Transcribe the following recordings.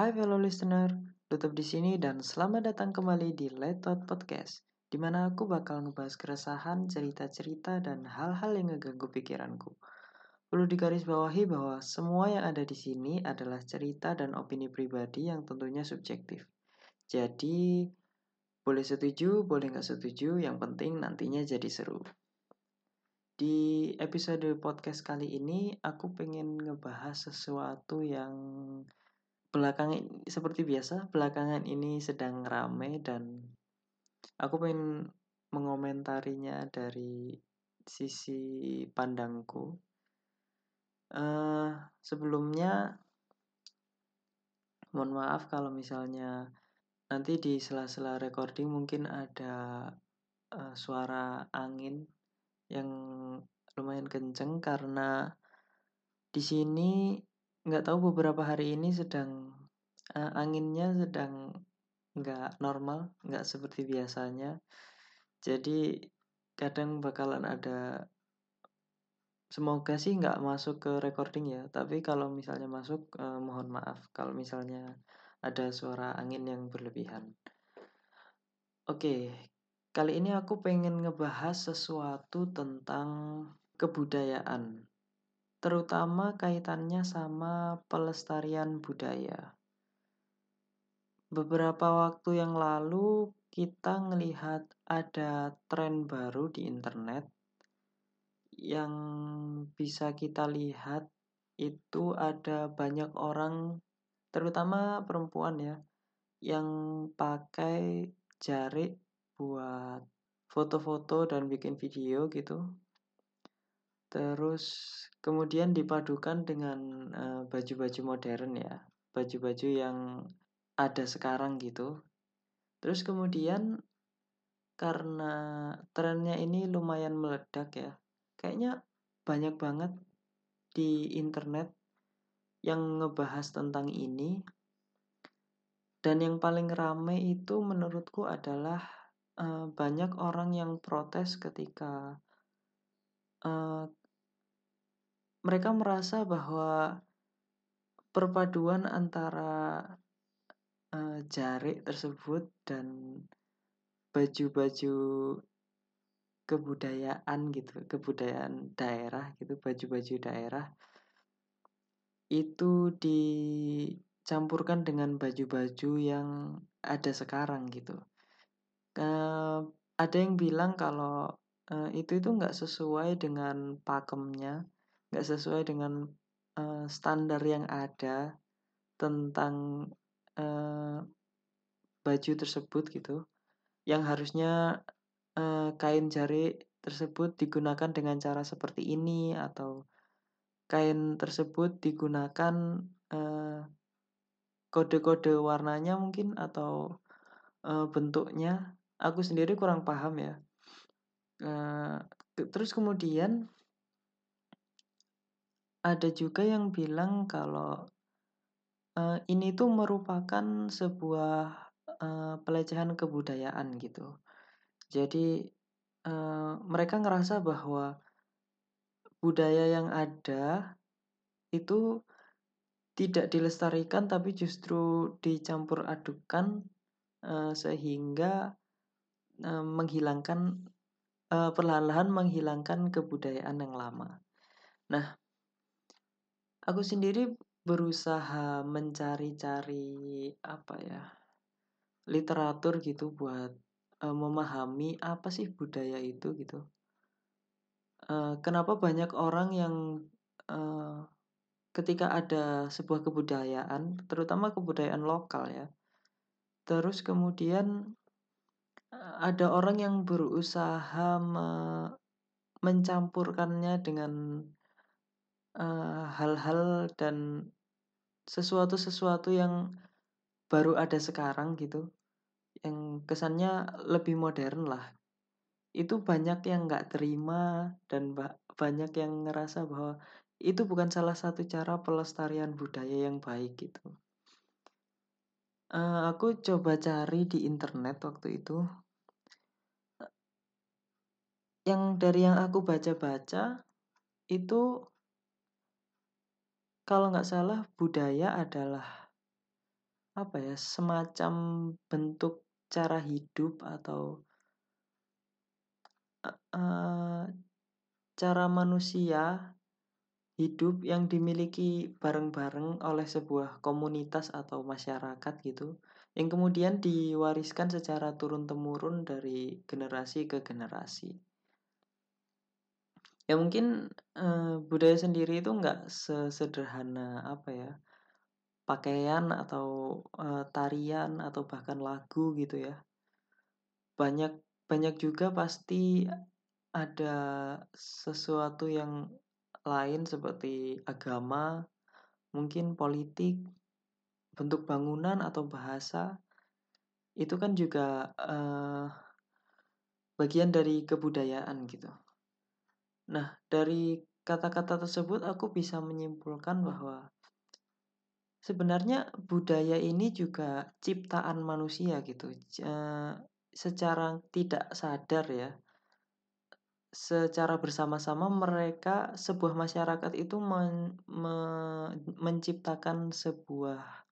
Hai fellow listener, tutup di sini dan selamat datang kembali di Letot Podcast, di mana aku bakal ngebahas keresahan, cerita-cerita, dan hal-hal yang ngeganggu pikiranku. Perlu digarisbawahi bahwa semua yang ada di sini adalah cerita dan opini pribadi yang tentunya subjektif. Jadi, boleh setuju, boleh nggak setuju, yang penting nantinya jadi seru. Di episode podcast kali ini, aku pengen ngebahas sesuatu yang belakangan seperti biasa belakangan ini sedang rame dan aku pengen mengomentarinya dari sisi pandangku. Uh, sebelumnya mohon maaf kalau misalnya nanti di sela-sela recording mungkin ada uh, suara angin yang lumayan kenceng karena di sini nggak tahu beberapa hari ini sedang uh, anginnya sedang nggak normal, nggak seperti biasanya. Jadi kadang bakalan ada semoga sih nggak masuk ke recording ya. Tapi kalau misalnya masuk, uh, mohon maaf kalau misalnya ada suara angin yang berlebihan. Oke, kali ini aku pengen ngebahas sesuatu tentang kebudayaan terutama kaitannya sama pelestarian budaya. Beberapa waktu yang lalu kita melihat ada tren baru di internet yang bisa kita lihat itu ada banyak orang terutama perempuan ya yang pakai jari buat foto-foto dan bikin video gitu Terus kemudian dipadukan dengan baju baju-baju modern ya, baju-baju yang ada sekarang gitu. Terus kemudian karena trennya ini lumayan meledak ya, kayaknya banyak banget di internet yang ngebahas tentang ini. Dan yang paling rame itu menurutku adalah uh, banyak orang yang protes ketika uh, mereka merasa bahwa perpaduan antara uh, jarik tersebut dan baju-baju kebudayaan gitu, kebudayaan daerah gitu, baju-baju daerah itu dicampurkan dengan baju-baju yang ada sekarang gitu. Uh, ada yang bilang kalau uh, itu itu nggak sesuai dengan pakemnya nggak sesuai dengan uh, standar yang ada tentang uh, baju tersebut gitu. Yang harusnya uh, kain jari tersebut digunakan dengan cara seperti ini atau kain tersebut digunakan uh, kode-kode warnanya mungkin atau uh, bentuknya aku sendiri kurang paham ya. Uh, terus kemudian ada juga yang bilang kalau, uh, ini tuh merupakan sebuah, uh, pelecehan kebudayaan gitu. Jadi, uh, mereka ngerasa bahwa budaya yang ada itu tidak dilestarikan tapi justru dicampur adukan, uh, sehingga, uh, menghilangkan, uh, perlahan-lahan menghilangkan kebudayaan yang lama. Nah Aku sendiri berusaha mencari-cari apa ya, literatur gitu buat, memahami apa sih budaya itu gitu. Kenapa banyak orang yang, ketika ada sebuah kebudayaan, terutama kebudayaan lokal ya, terus kemudian, ada orang yang berusaha me mencampurkannya dengan Eh, hal-hal dan sesuatu-sesuatu yang baru ada sekarang gitu, yang kesannya lebih modern lah. Itu banyak yang nggak terima dan banyak yang ngerasa bahwa itu bukan salah satu cara pelestarian budaya yang baik gitu. Uh, aku coba cari di internet waktu itu. Yang dari yang aku baca-baca itu kalau nggak salah budaya adalah apa ya, semacam bentuk cara hidup atau uh, cara manusia hidup yang dimiliki bareng-bareng oleh sebuah komunitas atau masyarakat gitu, yang kemudian diwariskan secara turun-temurun dari generasi ke generasi. Ya mungkin budaya sendiri itu nggak sesederhana apa ya, pakaian atau tarian atau bahkan lagu gitu ya. Banyak banyak juga pasti ada sesuatu yang lain seperti agama, mungkin politik, bentuk bangunan atau bahasa, itu kan juga bagian dari kebudayaan gitu. Nah, dari kata-kata tersebut aku bisa menyimpulkan bahwa sebenarnya budaya ini juga ciptaan manusia gitu. Uh, secara tidak sadar ya, secara bersama-sama mereka sebuah masyarakat itu men, me, menciptakan sebuah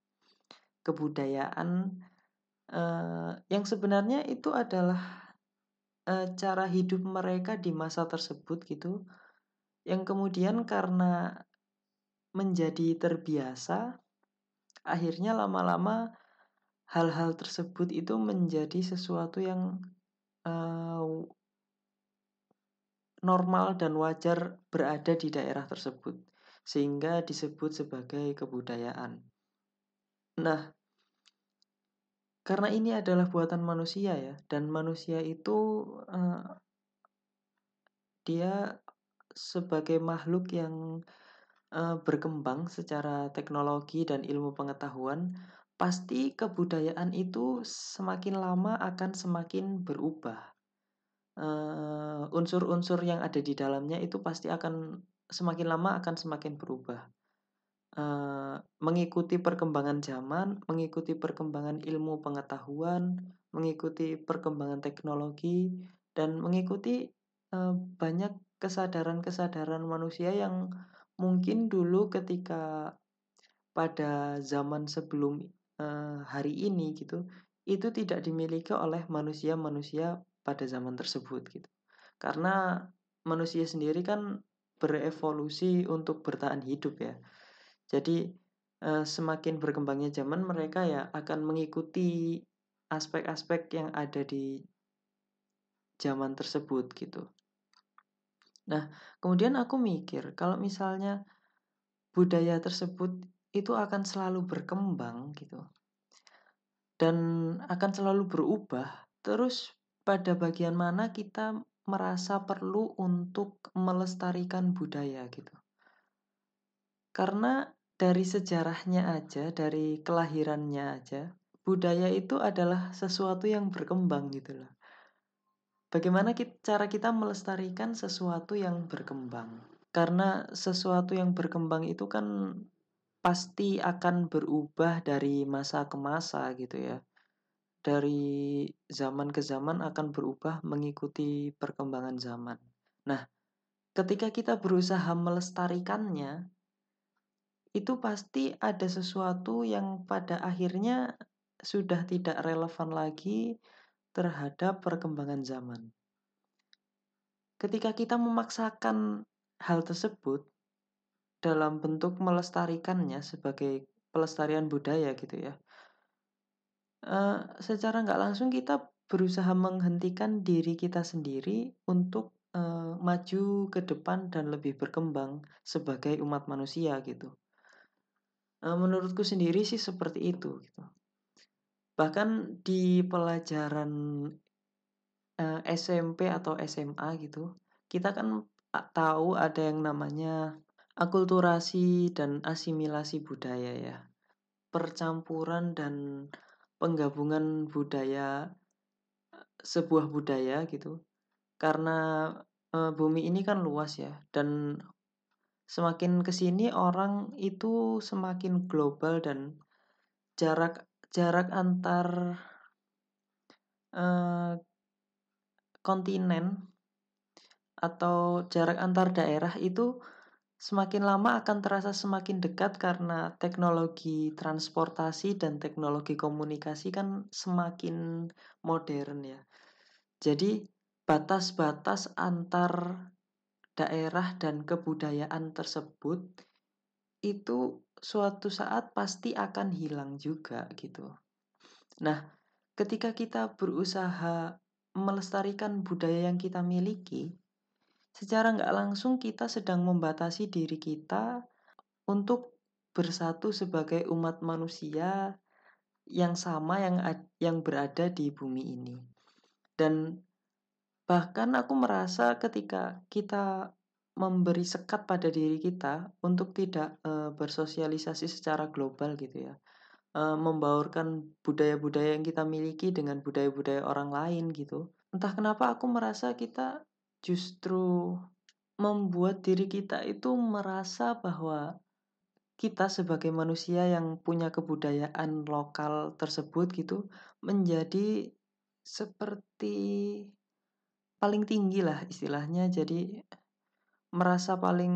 kebudayaan uh, yang sebenarnya itu adalah uh, cara hidup mereka di masa tersebut gitu yang kemudian karena menjadi terbiasa akhirnya lama-lama hal-hal tersebut itu menjadi sesuatu yang uh, normal dan wajar berada di daerah tersebut, sehingga disebut sebagai kebudayaan. Nah, karena ini adalah buatan manusia ya, dan manusia itu uh, dia sebagai makhluk yang uh, berkembang secara teknologi dan ilmu pengetahuan, pasti kebudayaan itu semakin lama akan semakin berubah uh, unsur-unsur yang ada di dalamnya itu pasti akan semakin lama akan semakin berubah. Uh, mengikuti perkembangan zaman, mengikuti perkembangan ilmu pengetahuan, mengikuti perkembangan teknologi, dan mengikuti uh, banyak kesadaran-kesadaran manusia yang mungkin dulu ketika pada zaman sebelum uh, hari ini gitu itu tidak dimiliki oleh manusia-manusia pada zaman tersebut gitu. Karena manusia sendiri kan berevolusi untuk bertahan hidup ya. Jadi semakin berkembangnya zaman mereka ya akan mengikuti aspek-aspek yang ada di zaman tersebut gitu. Nah, kemudian aku mikir kalau misalnya budaya tersebut itu akan selalu berkembang gitu. Dan akan selalu berubah, terus pada bagian mana kita merasa perlu untuk melestarikan budaya gitu. Karena dari sejarahnya aja, dari kelahirannya aja, budaya itu adalah sesuatu yang berkembang gitu loh. Bagaimana kita, cara kita melestarikan sesuatu yang berkembang? Karena sesuatu yang berkembang itu kan pasti akan berubah dari masa ke masa gitu ya dari zaman ke zaman akan berubah mengikuti perkembangan zaman. Nah, ketika kita berusaha melestarikannya, itu pasti ada sesuatu yang pada akhirnya sudah tidak relevan lagi terhadap perkembangan zaman. Ketika kita memaksakan hal tersebut dalam bentuk melestarikannya sebagai pelestarian budaya gitu ya, uh, secara nggak langsung kita berusaha menghentikan diri kita sendiri untuk uh, maju ke depan dan lebih berkembang sebagai umat manusia gitu. Uh, menurutku sendiri sih seperti itu gitu. Bahkan di pelajaran uh, SMP atau SMA gitu, kita kan tahu ada yang namanya akulturasi dan asimilasi budaya ya. Percampuran dan penggabungan budaya sebuah budaya gitu karena e, bumi ini kan luas ya dan semakin ke sini orang itu semakin global dan jarak jarak antar e, kontinen atau jarak antar daerah itu semakin lama akan terasa semakin dekat karena teknologi transportasi dan teknologi komunikasi kan semakin modern ya. Jadi batas-batas antar daerah dan kebudayaan tersebut itu suatu saat pasti akan hilang juga gitu. Nah, ketika kita berusaha melestarikan budaya yang kita miliki, secara nggak langsung kita sedang membatasi diri kita untuk bersatu sebagai umat manusia yang sama yang yang berada di bumi ini. Dan bahkan aku merasa ketika kita memberi sekat pada diri kita untuk tidak uh, bersosialisasi secara global gitu ya. Uh, membaurkan budaya-budaya yang kita miliki dengan budaya-budaya orang lain gitu. Entah kenapa aku merasa kita justru membuat diri kita itu merasa bahwa kita sebagai manusia yang punya kebudayaan lokal tersebut gitu menjadi seperti paling tinggi lah istilahnya. Jadi merasa paling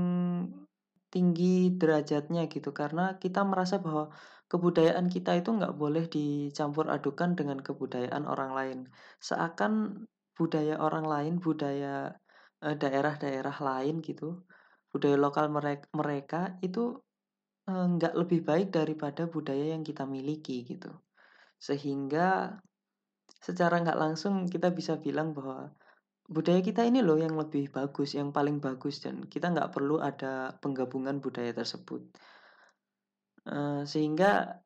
tinggi derajatnya gitu. Karena kita merasa bahwa kebudayaan kita itu nggak boleh dicampur adukan dengan kebudayaan orang lain. Seakan budaya orang lain budaya Eh, daerah-daerah lain gitu, budaya lokal mereka mereka itu, eh, nggak lebih baik daripada budaya yang kita miliki gitu. Sehingga secara nggak langsung kita bisa bilang bahwa budaya kita ini loh yang lebih bagus, yang paling bagus dan kita nggak perlu ada penggabungan budaya tersebut. Uh, sehingga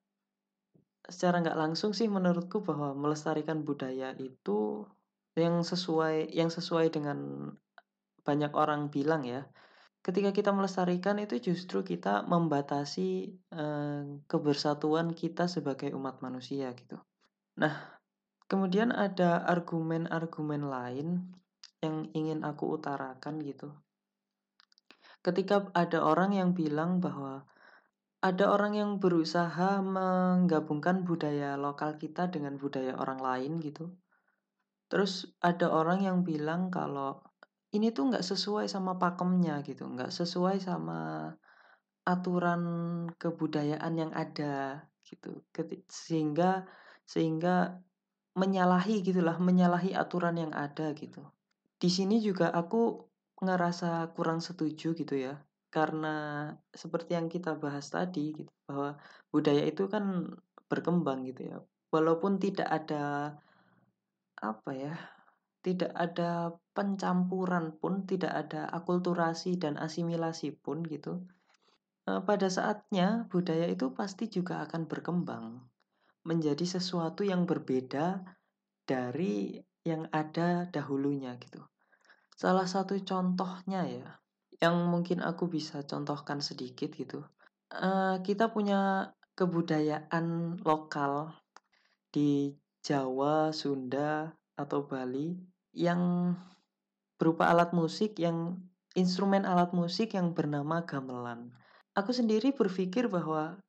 secara nggak langsung sih menurutku bahwa melestarikan budaya itu yang sesuai yang sesuai dengan banyak orang bilang ya, ketika kita melestarikan itu justru kita membatasi eh, kebersatuan kita sebagai umat manusia gitu. Nah, kemudian ada argumen-argumen lain yang ingin aku utarakan gitu. Ketika ada orang yang bilang bahwa ada orang yang berusaha menggabungkan budaya lokal kita dengan budaya orang lain gitu. Terus ada orang yang bilang kalau ini tuh nggak sesuai sama pakemnya gitu, nggak sesuai sama aturan kebudayaan yang ada gitu. Sehingga sehingga menyalahi gitulah, menyalahi aturan yang ada gitu. Di sini juga aku ngerasa kurang setuju gitu ya. Karena seperti yang kita bahas tadi gitu, bahwa budaya itu kan berkembang gitu ya. Walaupun tidak ada apa ya tidak ada pencampuran pun, tidak ada akulturasi dan asimilasi pun gitu. E, pada saatnya budaya itu pasti juga akan berkembang menjadi sesuatu yang berbeda dari yang ada dahulunya gitu. Salah satu contohnya ya, yang mungkin aku bisa contohkan sedikit gitu. Uh, kita punya kebudayaan lokal di Jawa, Sunda, atau Bali yang berupa alat musik yang instrumen alat musik yang bernama gamelan. Aku sendiri berpikir bahwa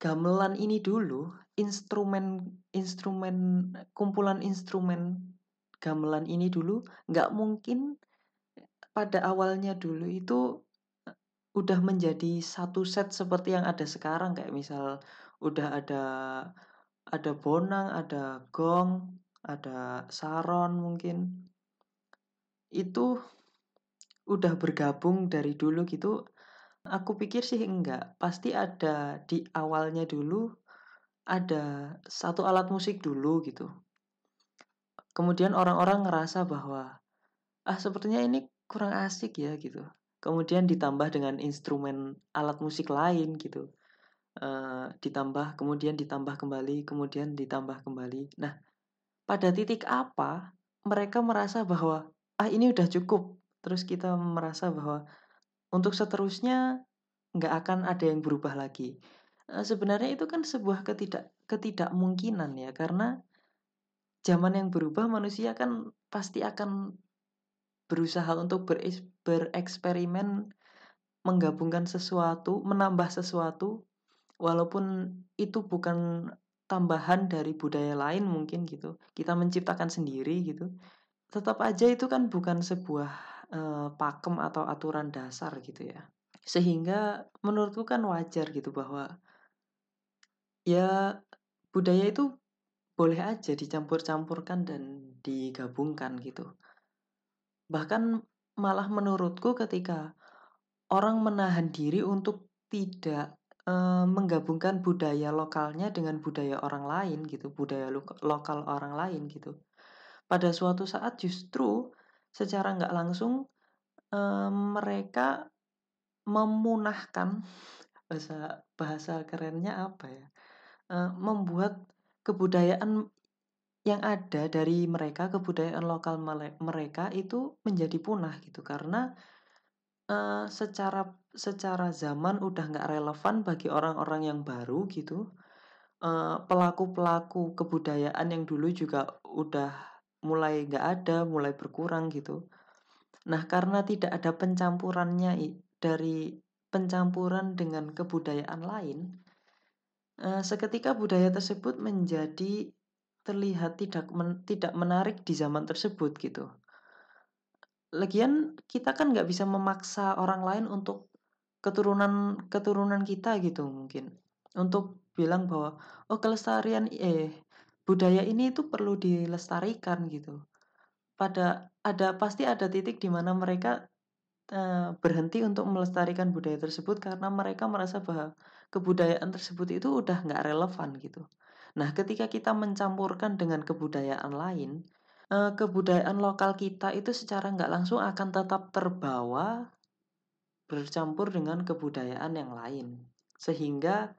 gamelan ini dulu instrumen instrumen kumpulan instrumen gamelan ini dulu nggak mungkin pada awalnya dulu itu udah menjadi satu set seperti yang ada sekarang kayak misal udah ada ada bonang, ada gong, ada Saron mungkin. Itu udah bergabung dari dulu gitu. Aku pikir sih enggak, pasti ada di awalnya dulu ada satu alat musik dulu gitu. Kemudian orang-orang ngerasa bahwa ah sepertinya ini kurang asik ya gitu. Kemudian ditambah dengan instrumen alat musik lain gitu. Uh, ditambah kemudian ditambah kembali kemudian ditambah kembali. Nah, pada titik apa mereka merasa bahwa ah ini udah cukup terus kita merasa bahwa untuk seterusnya nggak akan ada yang berubah lagi sebenarnya itu kan sebuah ketidak ketidakmungkinan ya karena zaman yang berubah manusia kan pasti akan berusaha untuk bereksperimen menggabungkan sesuatu menambah sesuatu walaupun itu bukan tambahan dari budaya lain mungkin gitu. Kita menciptakan sendiri gitu. Tetap aja itu kan bukan sebuah uh, pakem atau aturan dasar gitu ya. Sehingga menurutku kan wajar gitu bahwa ya budaya itu boleh aja dicampur-campurkan dan digabungkan gitu. Bahkan malah menurutku ketika orang menahan diri untuk tidak uh, menggabungkan budaya lokalnya dengan budaya orang lain gitu, budaya lo lokal orang lain gitu. Pada suatu saat justru secara nggak langsung uh, mereka memunahkan bahasa bahasa kerennya apa ya? Uh, membuat kebudayaan yang ada dari mereka, kebudayaan lokal mereka itu menjadi punah gitu karena uh, secara secara zaman udah nggak relevan bagi orang-orang yang baru gitu. pelaku pelaku-pelaku kebudayaan yang dulu juga udah mulai nggak ada, mulai berkurang gitu. Nah, karena tidak ada pencampurannya dari pencampuran dengan kebudayaan lain, uh, seketika budaya tersebut menjadi terlihat tidak men tidak menarik di zaman tersebut gitu. Lagian kita kan nggak bisa memaksa orang lain untuk keturunan keturunan kita gitu mungkin. Untuk bilang bahwa oh kelestarian eh budaya ini itu perlu dilestarikan gitu. Pada ada pasti ada titik di mana mereka uh, berhenti untuk melestarikan budaya tersebut karena mereka merasa bahwa kebudayaan tersebut itu udah nggak relevan gitu. Nah, ketika kita mencampurkan dengan kebudayaan lain, eh, kebudayaan lokal kita itu secara nggak langsung akan tetap terbawa bercampur dengan kebudayaan yang lain. Sehingga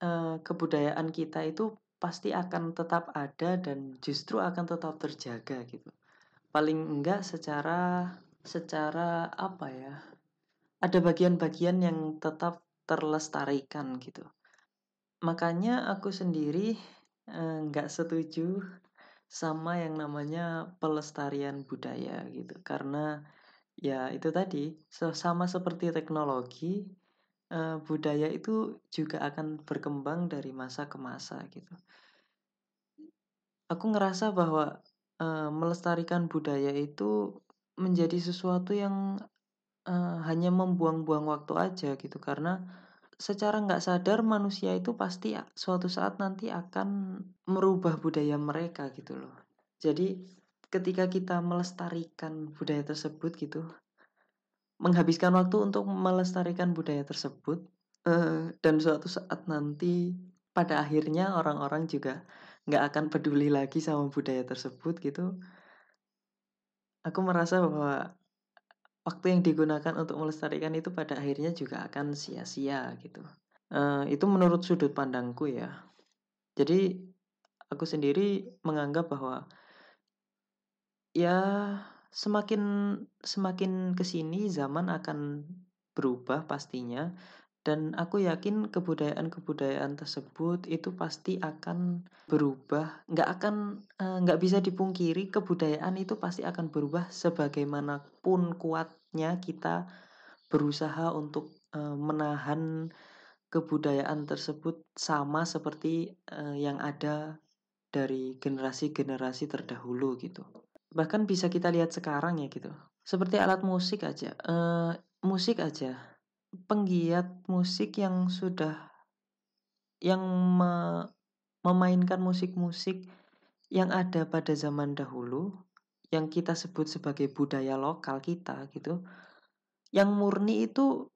eh, kebudayaan kita itu pasti akan tetap ada dan justru akan tetap terjaga gitu. Paling enggak secara secara apa ya? Ada bagian-bagian yang tetap terlestarikan gitu. Makanya aku sendiri eh, nggak setuju sama yang namanya pelestarian budaya gitu. Karena ya itu tadi sama seperti teknologi eh, budaya itu juga akan berkembang dari masa ke masa gitu. Aku ngerasa bahwa eh, melestarikan budaya itu menjadi sesuatu yang hanya membuang-buang waktu aja gitu karena secara nggak sadar manusia itu pasti suatu saat nanti akan merubah budaya mereka gitu loh. Jadi ketika kita melestarikan budaya tersebut gitu, menghabiskan waktu untuk melestarikan budaya tersebut, uh, dan suatu saat nanti pada akhirnya orang-orang juga nggak akan peduli lagi sama budaya tersebut gitu. Aku merasa bahwa waktu yang digunakan untuk melestarikan itu pada akhirnya juga akan sia-sia gitu. Uh, itu menurut sudut pandangku ya. Jadi aku sendiri menganggap bahwa ya semakin semakin ke sini zaman akan berubah pastinya dan aku yakin kebudayaan-kebudayaan tersebut itu pasti akan berubah. Nggak akan eh, nggak bisa dipungkiri kebudayaan itu pasti akan berubah sebagaimanapun kuatnya kita berusaha untuk uh, menahan kebudayaan tersebut sama seperti uh, yang ada dari generasi-generasi terdahulu gitu. Bahkan bisa kita lihat sekarang ya gitu. Seperti alat musik aja. Musik aja penggiat musik yang sudah yang me, memainkan musik-musik yang ada pada zaman dahulu yang kita sebut sebagai budaya lokal kita gitu yang murni itu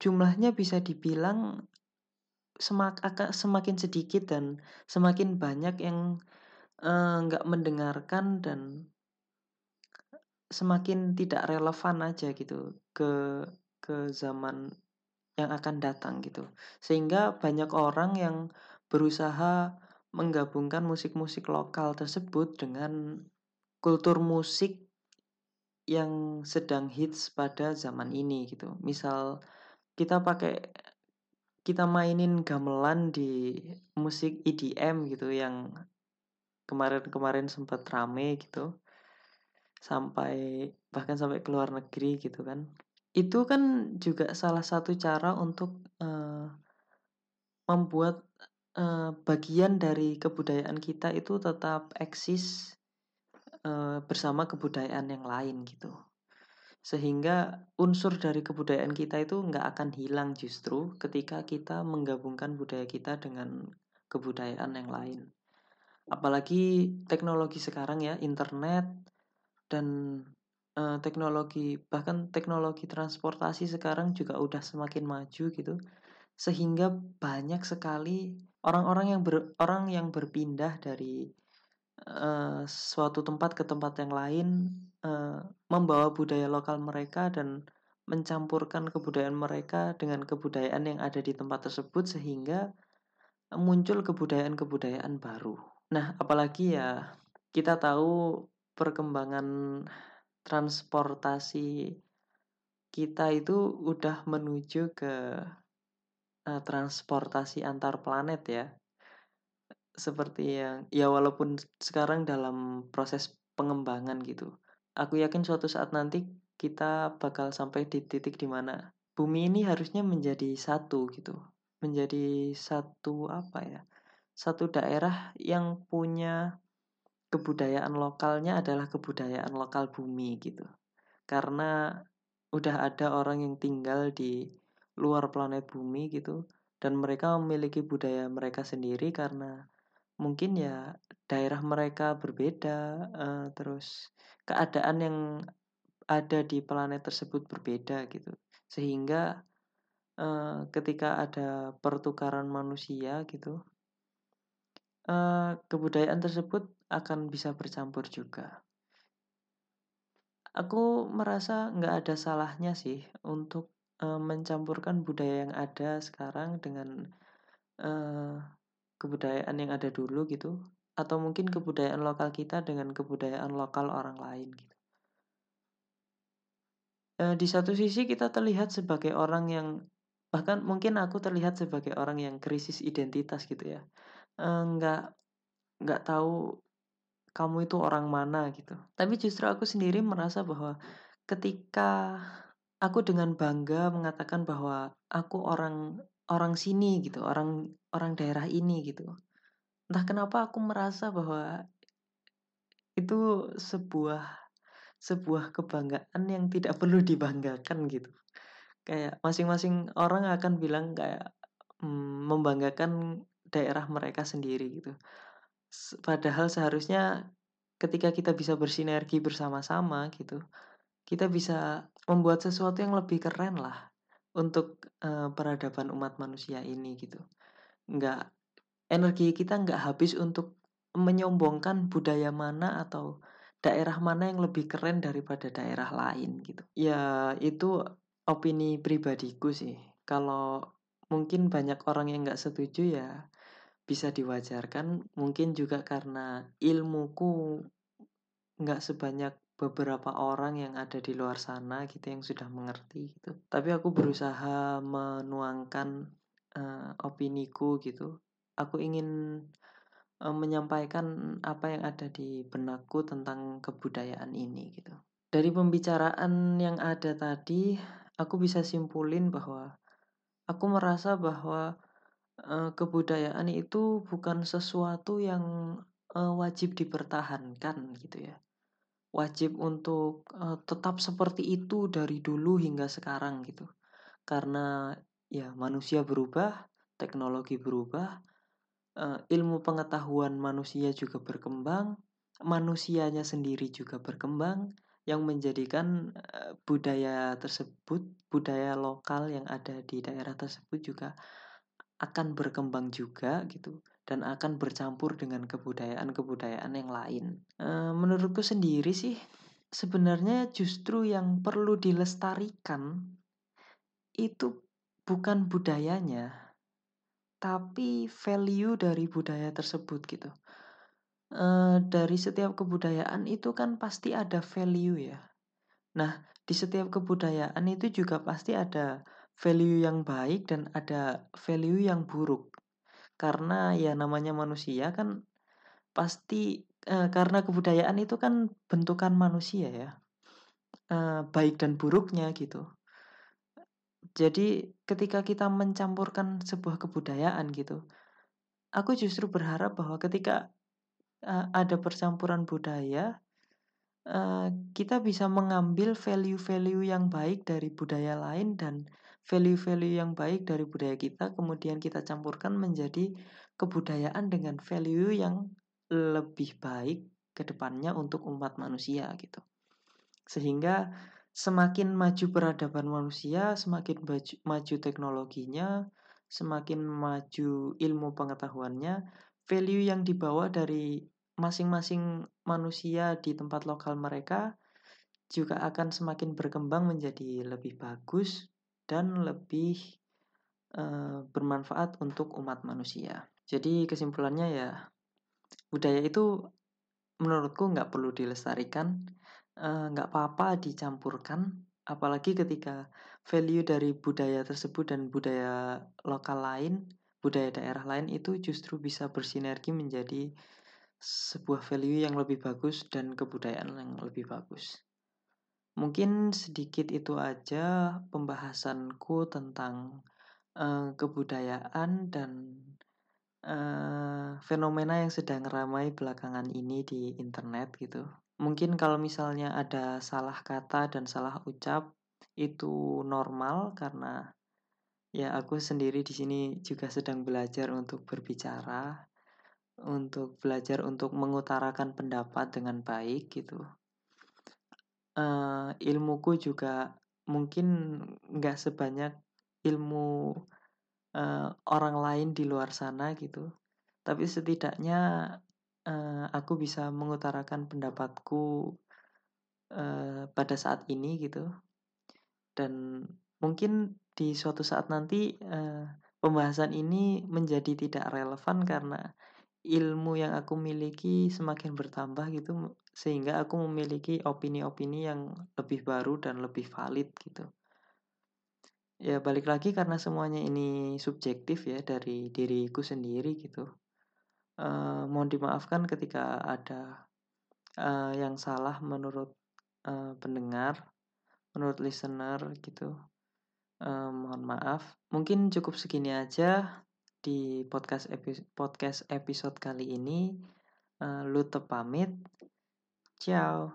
jumlahnya bisa dibilang semak, semakin sedikit dan semakin banyak yang eh, nggak uh, mendengarkan dan semakin tidak relevan aja gitu ke ke zaman yang akan datang gitu. Sehingga banyak orang yang berusaha menggabungkan musik-musik lokal tersebut dengan kultur musik yang sedang hits pada zaman ini gitu. Misal kita pakai kita mainin gamelan di musik EDM gitu yang kemarin-kemarin sempat rame gitu sampai bahkan sampai ke luar negeri gitu kan itu kan juga salah satu cara untuk, uh, membuat, uh, bagian dari kebudayaan kita itu tetap eksis, uh, bersama kebudayaan yang lain gitu. Sehingga unsur dari kebudayaan kita itu nggak akan hilang justru ketika kita menggabungkan budaya kita dengan kebudayaan yang lain. Apalagi teknologi sekarang ya, internet dan uh, teknologi bahkan teknologi transportasi sekarang juga udah semakin maju gitu. Sehingga banyak sekali orang-orang yang ber, orang yang berpindah dari uh, suatu tempat ke tempat yang lain uh, membawa budaya lokal mereka dan mencampurkan kebudayaan mereka dengan kebudayaan yang ada di tempat tersebut sehingga muncul kebudayaan-kebudayaan baru. Nah, apalagi ya kita tahu perkembangan transportasi kita itu udah menuju ke uh, transportasi antar planet ya. Seperti yang ya walaupun sekarang dalam proses pengembangan gitu. Aku yakin suatu saat nanti kita bakal sampai di titik di mana bumi ini harusnya menjadi satu gitu. Menjadi satu apa ya? Satu daerah yang punya kebudayaan lokalnya adalah kebudayaan lokal bumi gitu. Karena udah ada orang yang tinggal di luar planet bumi gitu dan mereka memiliki budaya mereka sendiri karena mungkin ya daerah mereka berbeda uh, terus keadaan yang ada di planet tersebut berbeda gitu sehingga uh, ketika ada pertukaran manusia gitu uh, kebudayaan tersebut akan bisa bercampur juga aku merasa nggak ada salahnya sih untuk uh, mencampurkan budaya yang ada sekarang dengan uh, kebudayaan yang ada dulu gitu atau mungkin kebudayaan lokal kita dengan kebudayaan lokal orang lain gitu. Uh, di satu sisi kita terlihat sebagai orang yang bahkan mungkin aku terlihat sebagai orang yang krisis identitas gitu ya. Nggak nggak tahu kamu itu orang mana gitu. Tapi justru aku sendiri merasa bahwa ketika aku dengan bangga mengatakan bahwa aku orang orang sini gitu, orang orang daerah ini gitu. Entah kenapa aku merasa bahwa itu sebuah sebuah kebanggaan yang tidak perlu dibanggakan gitu. Kayak masing-masing orang akan bilang kayak hmm, membanggakan daerah mereka sendiri gitu. Padahal seharusnya ketika kita bisa bersinergi bersama-sama gitu, kita bisa membuat sesuatu yang lebih keren lah untuk uh, peradaban umat manusia ini gitu. Nggak energi kita nggak habis untuk menyombongkan budaya mana atau daerah mana yang lebih keren daripada daerah lain gitu. Ya itu opini pribadiku sih. Kalau mungkin banyak orang yang nggak setuju ya bisa diwajarkan. Mungkin juga karena ilmuku nggak sebanyak beberapa orang yang ada di luar sana gitu yang sudah mengerti gitu. Tapi aku berusaha menuangkan uh, opiniku gitu. Aku ingin uh, menyampaikan apa yang ada di benakku tentang kebudayaan ini gitu. Dari pembicaraan yang ada tadi, aku bisa simpulin bahwa aku merasa bahwa uh, kebudayaan itu bukan sesuatu yang uh, wajib dipertahankan gitu ya wajib untuk uh, tetap seperti itu dari dulu hingga sekarang gitu. Karena ya manusia berubah, teknologi berubah, ilmu pengetahuan manusia juga berkembang, manusianya sendiri juga berkembang yang menjadikan budaya tersebut, budaya lokal yang ada di daerah tersebut juga akan berkembang juga gitu dan akan bercampur dengan kebudayaan-kebudayaan yang lain. E, menurutku sendiri sih, sebenarnya justru yang perlu dilestarikan itu bukan budayanya, tapi value dari budaya tersebut gitu. E, dari setiap kebudayaan itu kan pasti ada value ya. Nah, di setiap kebudayaan itu juga pasti ada value yang baik dan ada value yang buruk. Karena ya namanya manusia kan pasti uh, karena kebudayaan itu kan bentukan manusia ya. Uh, baik dan buruknya gitu. Jadi ketika kita mencampurkan sebuah kebudayaan gitu, aku justru berharap bahwa ketika uh, ada percampuran budaya, uh, kita bisa mengambil value-value yang baik dari budaya lain dan value-value yang baik dari budaya kita kemudian kita campurkan menjadi kebudayaan dengan value yang lebih baik ke depannya untuk umat manusia gitu. Sehingga semakin maju peradaban manusia, semakin maju, maju teknologinya, semakin maju ilmu pengetahuannya, value yang dibawa dari masing-masing manusia di tempat lokal mereka juga akan semakin berkembang menjadi lebih bagus dan lebih uh, bermanfaat untuk umat manusia. Jadi kesimpulannya ya budaya itu menurutku nggak perlu dilestarikan, nggak apa-apa dicampurkan, apalagi ketika value dari budaya tersebut dan budaya lokal lain, budaya daerah lain itu justru bisa bersinergi menjadi sebuah value yang lebih bagus dan kebudayaan yang lebih bagus. Mungkin sedikit itu aja pembahasanku tentang uh, kebudayaan dan uh, fenomena yang sedang ramai belakangan ini di internet gitu. Mungkin kalau misalnya ada salah kata dan salah ucap itu normal karena ya aku sendiri di sini juga sedang belajar untuk berbicara untuk belajar untuk mengutarakan pendapat dengan baik gitu. Uh, ilmuku juga mungkin nggak sebanyak ilmu uh, orang lain di luar sana gitu. Tapi setidaknya uh, aku bisa mengutarakan pendapatku uh, pada saat ini gitu. Dan mungkin di suatu saat nanti uh, pembahasan ini menjadi tidak relevan karena ilmu yang aku miliki semakin bertambah gitu sehingga aku memiliki opini-opini yang lebih baru dan lebih valid gitu. Ya balik lagi karena semuanya ini subjektif ya dari diriku sendiri gitu. Uh, mohon dimaafkan ketika ada uh, yang salah menurut uh, pendengar, menurut listener gitu. Uh, mohon maaf. Mungkin cukup segini aja di podcast episode, podcast episode kali ini. Uh, Lute pamit. 叫